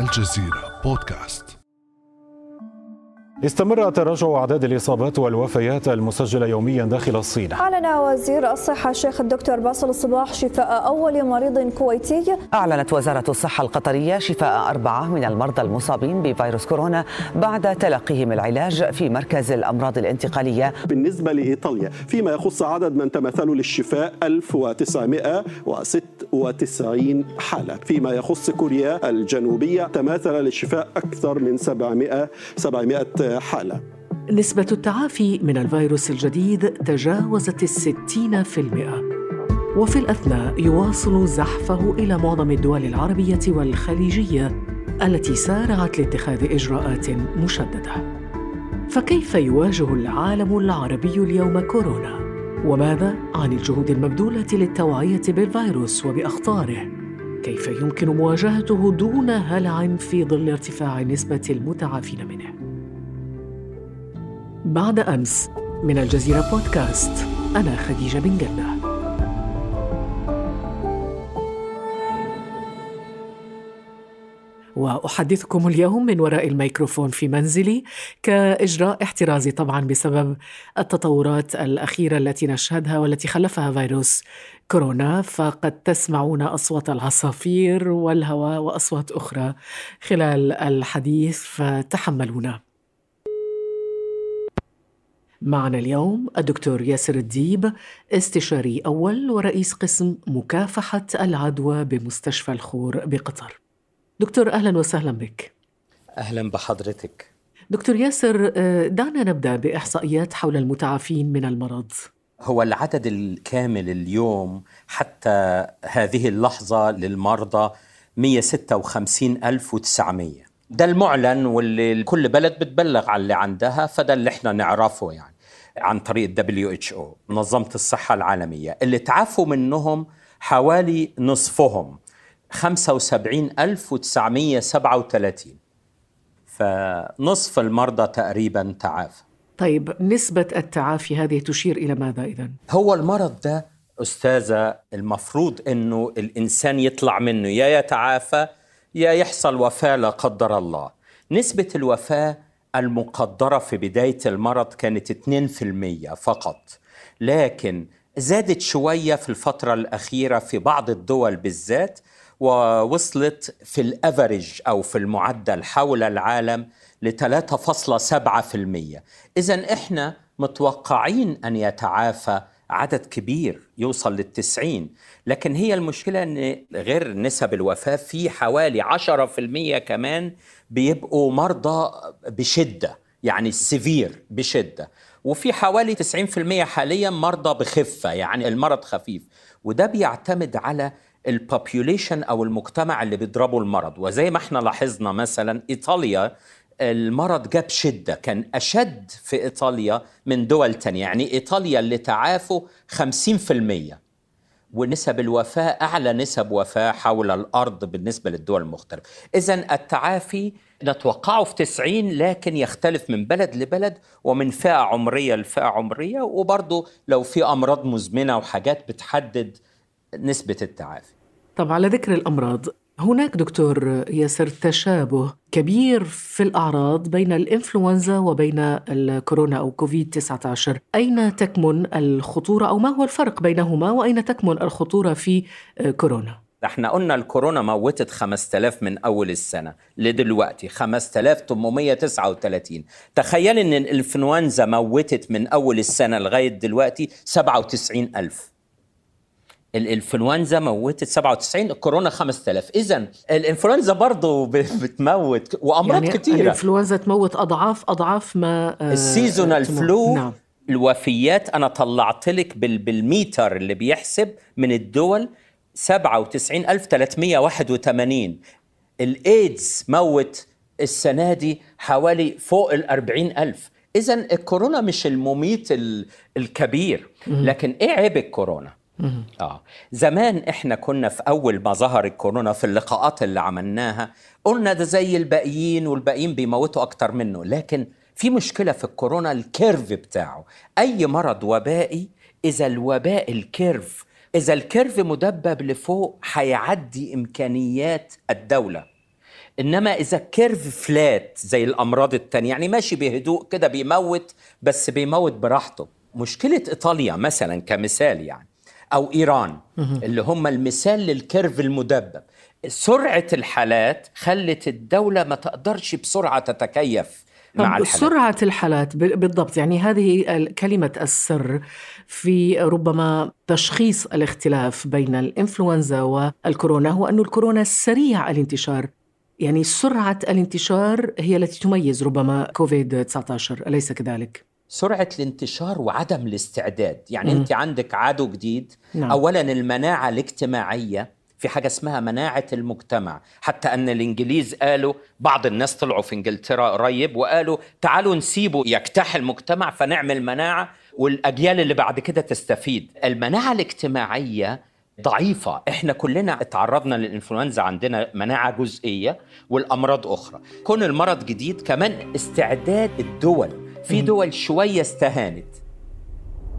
الجزيرة بودكاست. استمر تراجع أعداد الإصابات والوفيات المسجلة يوميا داخل الصين. أعلن وزير الصحة الشيخ الدكتور باصل الصباح شفاء أول مريض كويتي. أعلنت وزارة الصحة القطرية شفاء أربعة من المرضى المصابين بفيروس كورونا بعد تلقيهم العلاج في مركز الأمراض الانتقالية. بالنسبة لإيطاليا فيما يخص عدد من تمثلوا للشفاء 1996 حالة. فيما يخص كوريا الجنوبية تماثل للشفاء أكثر من 700 700 حالة نسبة التعافي من الفيروس الجديد تجاوزت الستين في المئة وفي الأثناء يواصل زحفه إلى معظم الدول العربية والخليجية التي سارعت لاتخاذ إجراءات مشددة فكيف يواجه العالم العربي اليوم كورونا؟ وماذا عن الجهود المبذولة للتوعية بالفيروس وبأخطاره؟ كيف يمكن مواجهته دون هلع في ظل ارتفاع نسبة المتعافين منه؟ بعد أمس من الجزيرة بودكاست. أنا خديجة بن جنة وأحدثكم اليوم من وراء الميكروفون في منزلي كإجراء احترازي طبعا بسبب التطورات الأخيرة التي نشهدها والتي خلفها فيروس كورونا. فقد تسمعون أصوات العصافير والهواء وأصوات أخرى خلال الحديث فتحملونا. معنا اليوم الدكتور ياسر الديب استشاري أول ورئيس قسم مكافحة العدوى بمستشفى الخور بقطر. دكتور أهلا وسهلا بك. أهلا بحضرتك. دكتور ياسر دعنا نبدأ بإحصائيات حول المتعافين من المرض. هو العدد الكامل اليوم حتى هذه اللحظة للمرضى 156900 ده المعلن واللي كل بلد بتبلغ عن اللي عندها فده اللي إحنا نعرفه يعني عن طريق WHO منظمة الصحة العالمية. اللي تعافوا منهم حوالي نصفهم 75937 فنصف المرضى تقريبا تعافى. طيب نسبة التعافي هذه تشير إلى ماذا إذن؟ هو المرض ده أستاذة المفروض أنه الإنسان يطلع منه يا يتعافى يحصل وفاة لا قدر الله. نسبة الوفاة المقدرة في بداية المرض كانت 2% فقط. لكن زادت شوية في الفترة الأخيرة في بعض الدول بالذات ووصلت في الأفرج أو في المعدل حول العالم ل 3.7% إذا إحنا متوقعين أن يتعافى عدد كبير يوصل للتسعين. لكن هي المشكلة أن غير نسب الوفاة في حوالي 10% كمان بيبقوا مرضى بشدة يعني ال severe بشدة. وفي حوالي 90% حاليا مرضى بخفة يعني المرض خفيف. وده بيعتمد على ال population أو المجتمع اللي بيضربه المرض. وزي ما إحنا لاحظنا مثلا إيطاليا المرض جاب شدة كان أشد في إيطاليا من دول تانية. يعني إيطاليا اللي تعافوا 50% ونسب الوفاة أعلى نسب وفاة حول الأرض بالنسبة للدول المختلفة إذا التعافي نتوقعه في 90 لكن يختلف من بلد لبلد ومن فئة عمرية لفئة عمرية. وبرضه لو في أمراض مزمنة وحاجات بتحدد نسبة التعافي. طب على ذكر الأمراض هناك دكتور ياسر تشابه كبير في الأعراض بين الإنفلونزا وبين الكورونا أو كوفيد 19 أين تكمن الخطورة أو ما هو الفرق بينهما وأين تكمن الخطورة في كورونا؟ إحنا قلنا الكورونا موتت 5000 من أول السنة لدلوقتي 5839 تخيل إن الإنفلونزا موتت من أول السنة لغاية دلوقتي 97000 الإنفلونزا موتت 97 الكورونا 5000 اذا الإنفلونزا برضه بتموت وأمراض يعني كتيرة. الإنفلونزا تموت اضعاف أضعاف ما آه، ال seasonal. flu نعم. الوفيات أنا طلعت لك بال بالميتر اللي بيحسب من الدول 97381 الإيدز موت السنة دي حوالي فوق ال 40000 اذا الكورونا مش المميت ال- الكبير لكن إيه عيب الكورونا؟ آه. زمان إحنا كنا في أول ما ظهر الكورونا في اللقاءات اللي عملناها قلنا ده زي الباقيين والباقيين بيموتوا أكتر منه لكن في مشكلة في الكورونا ال curve بتاعه. أي مرض وبائي إذا الوباء ال curve إذا ال curve مدبب لفوق هيعدي إمكانيات الدولة. إنما إذا curve flat زي الأمراض التانية يعني ماشي بهدوء كده بيموت بس بيموت براحته. مشكلة إيطاليا مثلا كمثال يعني. أو إيران اللي هم المثال للكيرف المدبب. سرعة الحالات خلت الدولة ما تقدرش بسرعة تتكيف مع الحالات. سرعة الحالات بالضبط. يعني هذه كلمة السر في ربما تشخيص الاختلاف بين الإنفلونزا والكورونا هو أن الكورونا سريع الانتشار. يعني سرعة الانتشار هي التي تميز ربما كوفيد 19 أليس كذلك؟ سرعة الانتشار وعدم الاستعداد. يعني مم. انت عندك عدو جديد. نعم. اولا المناعة الاجتماعية في حاجة اسمها مناعة المجتمع. حتى أن الإنجليز قالوا بعض الناس طلعوا في إنجلترا قريب وقالوا تعالوا نسيبه يجتاح المجتمع فنعمل مناعة والأجيال اللي بعد كده تستفيد. المناعة الاجتماعية ضعيفة. إحنا كلنا اتعرضنا للإنفلونزا عندنا مناعة جزئية والأمراض أخرى. كون المرض جديد كمان استعداد الدول في دول شوية استهانت.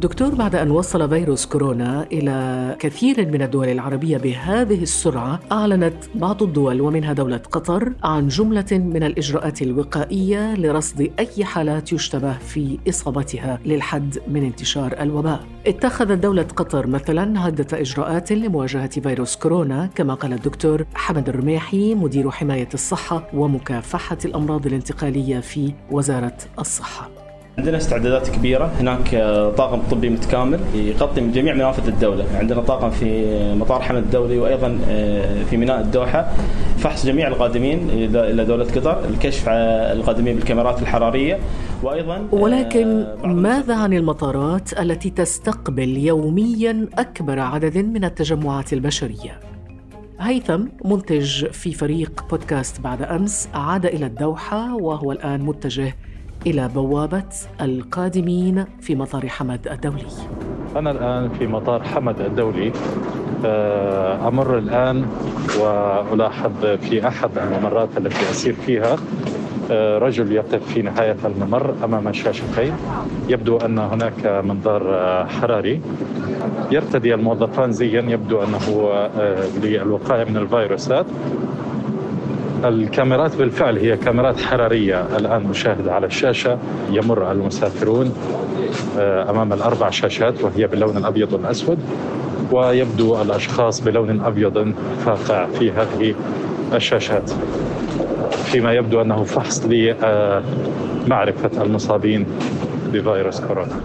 دكتور بعد أن وصل فيروس كورونا إلى كثير من الدول العربية بهذه السرعة أعلنت بعض الدول ومنها دولة قطر عن جملة من الإجراءات الوقائية لرصد أي حالات يشتبه في إصابتها للحد من انتشار الوباء. اتخذت دولة قطر مثلا عدة إجراءات لمواجهة فيروس كورونا كما قال الدكتور حمد الرميحي مدير حماية الصحة ومكافحة الأمراض الانتقالية في وزارة الصحة. عندنا استعدادات كبيرة. هناك آه، طاقم طبي متكامل يغطي من جميع منافذ الدولة. عندنا طاقم في مطار حمد الدولي وأيضا آه، في ميناء الدوحة. فحص جميع القادمين إلى دولة قطر. الكشف على القادمين بالكاميرات الحرارية. وأيضا آه، ولكن ماذا عن المطارات التي تستقبل يوميا أكبر عدد من التجمعات البشرية؟ هيثم منتج في فريق بودكاست بعد أمس عاد إلى الدوحة وهو الآن متجه إلى بوابة القادمين في مطار حمد الدولي. أنا الآن في مطار حمد الدولي. آه، أمر الآن وألاحظ في أحد الممرات التي أسير فيها آه، رجل يقف في نهاية الممر أمام الشاشتين يبدو أن هناك منظار آه، حراري. يرتدي الموظفان زيا يبدو أنه للوقاية من الفيروسات. الكاميرات بالفعل هي كاميرات حرارية. الآن مشاهدة على الشاشة يمر المسافرون آه، أمام الأربع شاشات وهي باللون الأبيض والأسود ويبدو الأشخاص بلون أبيض فاقع في هذه الشاشات. فيما يبدو أنه فحص لمعرفة المصابين بفيروس كورونا.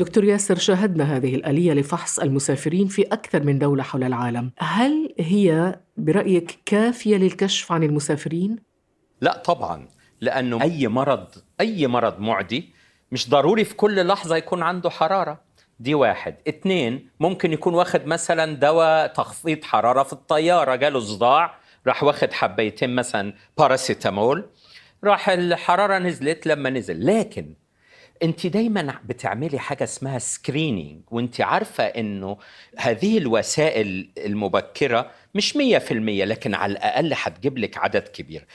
دكتور ياسر شاهدنا هذه الآلية لفحص المسافرين في أكثر من دولة حول العالم. هل هي برأيك كافية للكشف عن المسافرين؟ لا طبعا لأنه أي مرض أي مرض معدي مش ضروري في كل لحظة يكون عنده حرارة. دي واحد. اتنين ممكن يكون واخد مثلا دواء تخفيض حرارة في الطيارة. جاله صداع راح واخد حبيتين مثلا باراسيتامول راح الحرارة نزلت لما نزل. لكن انت دايما بتعملي حاجة اسمها screening وانت عارفة انه هذه الوسائل المبكرة مش 100% لكن على الأقل هتجيب لك عدد كبير.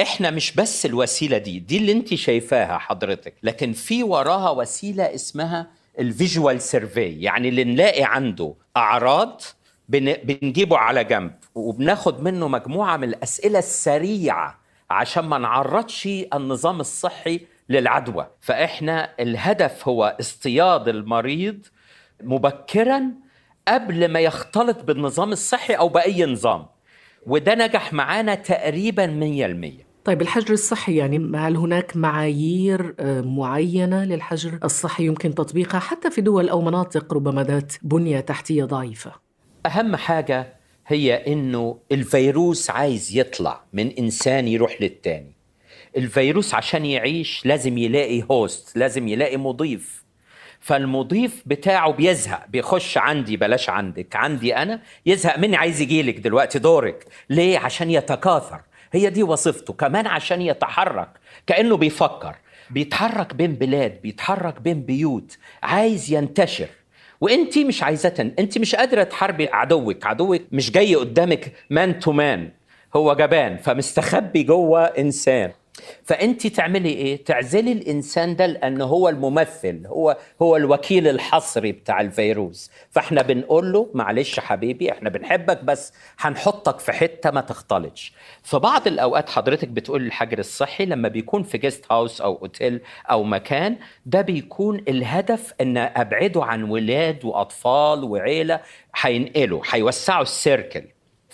إحنا مش بس الوسيلة دي دي اللي انت شايفاها حضرتك لكن في وراها وسيلة اسمها ال visual survey يعني اللي نلاقي عنده أعراض بن- بنجيبه على جنب وبناخد منه مجموعة من الأسئلة السريعة عشان ما نعرضش النظام الصحي للعدوى. فإحنا الهدف هو اصطياد المريض مبكرا قبل ما يختلط بالنظام الصحي أو بأي نظام. وده نجح معانا تقريبا 100% طيب الحجر الصحي يعني هل هناك معايير آه، معينة للحجر الصحي يمكن تطبيقها؟ حتى في دول أو مناطق ربما ذات بنية تحتية ضعيفة. أهم حاجة هي إنه الفيروس عايز يطلع من إنسان يروح للتاني. الفيروس عشان يعيش لازم يلاقي هوست لازم يلاقي مضيف. فالمضيف بتاعه بيزهق بيخش عندي بلاش عندك عندي أنا يزهق مني عايز يجيلك دلوقتي دورك. ليه؟ عشان يتكاثر. هي دي وظيفته كمان عشان يتحرك كأنه بيفكر. بيتحرك بين بلاد بيتحرك بين بيوت عايز ينتشر. وأنت مش عايزة تن- أنت مش قادرة تحاربي عدوك. عدوك مش جاي قدامك man to man هو جبان. فمستخبي جوه إنسان. فأنت تعملي إيه؟ تعزلي الإنسان ده لأنه هو الممثل هو هو الوكيل الحصري بتاع الفيروس فإحنا بنقول له معلش حبيبي إحنا بنحبك بس هنحطك في حتة ما تختلطش. في بعض الأوقات حضرتك بتقول الحجر الصحي لما بيكون في guest house أو اوتيل أو مكان ده بيكون الهدف إن أبعده عن ولاد وأطفال وعيلة هينقلوا هيوسعوا ال circle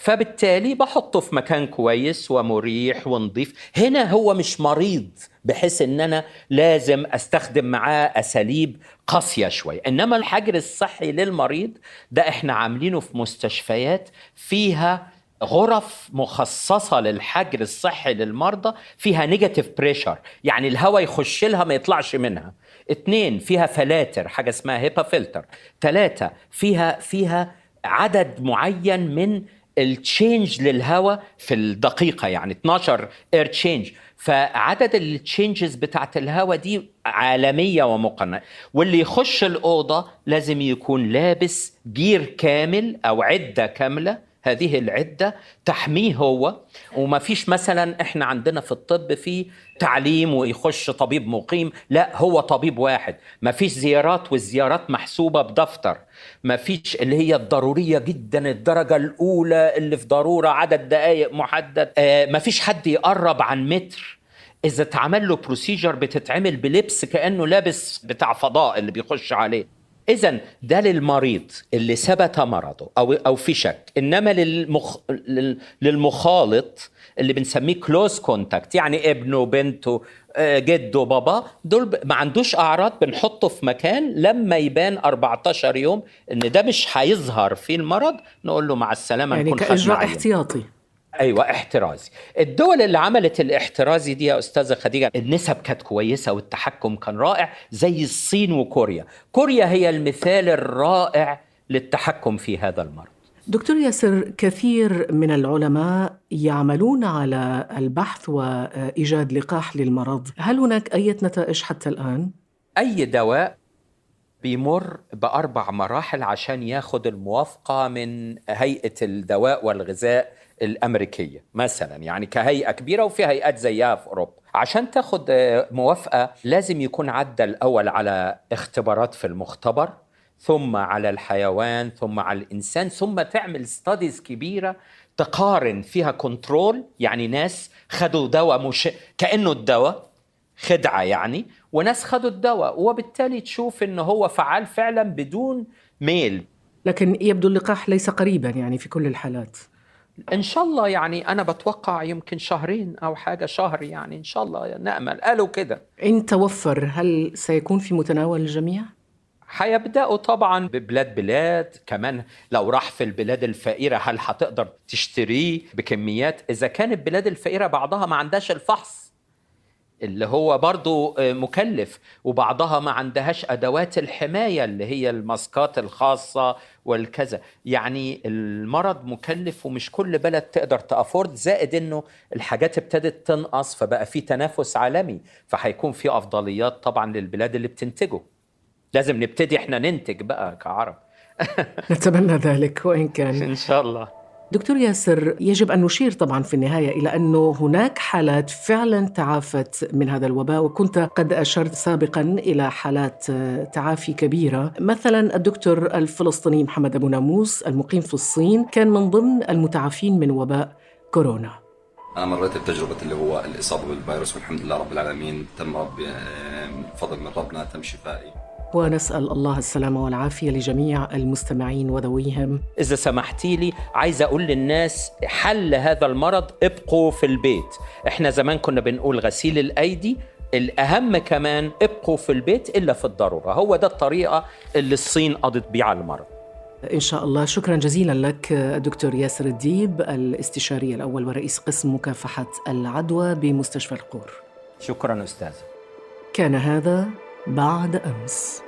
فبالتالي بحطه في مكان كويس ومريح ونظيف هنا هو مش مريض بحيث إن أنا لازم أستخدم معاه أساليب قاسية شوي إنما الحجر الصحي للمريض ده إحنا عاملينه في مستشفيات فيها غرف مخصصة للحجر الصحي للمرضى فيها negative pressure يعني الهواء يخش لها ما يطلعش منها. اتنين فيها فلاتر حاجة اسمها HEPA filter. ثلاثة فيها فيها عدد معين من ال change للهواء في الدقيقة يعني 12 air change فعدد ال changes بتاعت الهواء دي عالمية ومقننة واللي يخش الأوضة لازم يكون لابس gear كامل أو عدة كاملة هذه العدة تحميه هو. وما فيش مثلا إحنا عندنا في الطب في تعليم ويخش طبيب مقيم لا هو طبيب واحد. ما فيش زيارات والزيارات محسوبة بدفتر. ما فيش اللي هي الضرورية جدا الدرجة الأولى اللي في ضرورة عدد دقائق محدد. آه ما فيش حد يقرب عن متر. إذا اتعمل له بروسيجر بتتعمل بلبس كأنه لابس بتاع فضاء اللي بيخش عليه. إذا ده للمريض اللي ثبت مرضه أو أو في شك، إنما للمخ... للمخالط اللي بنسميه close contact يعني ابنه بنته جده بابا دول ما عندوش أعراض بنحطه في مكان لما يبان 14 يوم إن ده مش هيظهر فيه المرض نقول له مع السلامة يعني كإجراء احتياطي. أيوه احترازي. الدول اللي عملت الاحترازي دي يا أستاذة خديجة النسب كانت كويسة والتحكم كان رائع زي الصين وكوريا. كوريا هي المثال الرائع للتحكم في هذا المرض. دكتور ياسر كثير من العلماء يعملون على البحث وإيجاد لقاح للمرض. هل هناك أي نتائج حتى الآن؟ أي دواء بيمر بأربع مراحل عشان ياخد الموافقة من هيئة الدواء والغذاء الأمريكية مثلا يعني كهيئة كبيرة وفي هيئات زيها في أوروبا. عشان تاخد موافقة لازم يكون عدى الأول على اختبارات في المختبر ثم على الحيوان ثم على الإنسان ثم تعمل studies كبيرة تقارن فيها control يعني ناس خدوا دواء مش كأنه الدواء خدعة يعني وناس خدوا الدواء وبالتالي تشوف إنه هو فعال فعلا بدون ميل. لكن يبدو اللقاح ليس قريبا يعني في كل الحالات. إن شاء الله يعني أنا بتوقع يمكن شهرين أو حاجة شهر يعني إن شاء الله نأمل. قالوا كده. إن توفر هل سيكون في متناول الجميع؟ هيبدأوا طبعا ببلاد بلاد. كمان لو راح في البلاد الفقيرة هل هتقدر تشتريه بكميات؟ إذا كانت البلاد الفقيرة بعضها ما عندهاش الفحص. اللي هو برضو مكلف. وبعضها ما عندهاش أدوات الحماية اللي هي الماسكات الخاصة والكذا. يعني المرض مكلف ومش كل بلد تقدر تأفورد زائد إنه الحاجات ابتدت تنقص فبقى في تنافس عالمي. فهيكون في أفضليات طبعا للبلاد اللي بتنتجه. لازم نبتدي إحنا ننتج بقى كعرب. نتمنى ذلك وإن كان. إن شاء الله. دكتور ياسر يجب أن نشير طبعا في النهاية إلى أنه هناك حالات فعلا تعافت من هذا الوباء وكنت قد أشرت سابقا إلى حالات تعافي كبيرة. مثلا الدكتور الفلسطيني محمد أبو ناموس المقيم في الصين كان من ضمن المتعافين من وباء كورونا. أنا مريت بتجربة اللي هو الإصابة بالفيروس والحمد لله رب العالمين تم رب بفضل من ربنا تم شفائي. ونسأل الله السلامة والعافية لجميع المستمعين وذويهم. إذا سمحتي لي عايز أقول للناس حل هذا المرض ابقوا في البيت. إحنا زمان كنا بنقول غسيل الأيدي الأهم كمان ابقوا في البيت إلا في الضرورة. هو ده الطريقة اللي الصين قضت بيه على المرض. إن شاء الله. شكرا جزيلا لك الدكتور ياسر الديب الاستشاري الأول ورئيس قسم مكافحة العدوى بمستشفى القور. شكرا أستاذ كان هذا بعد أمس.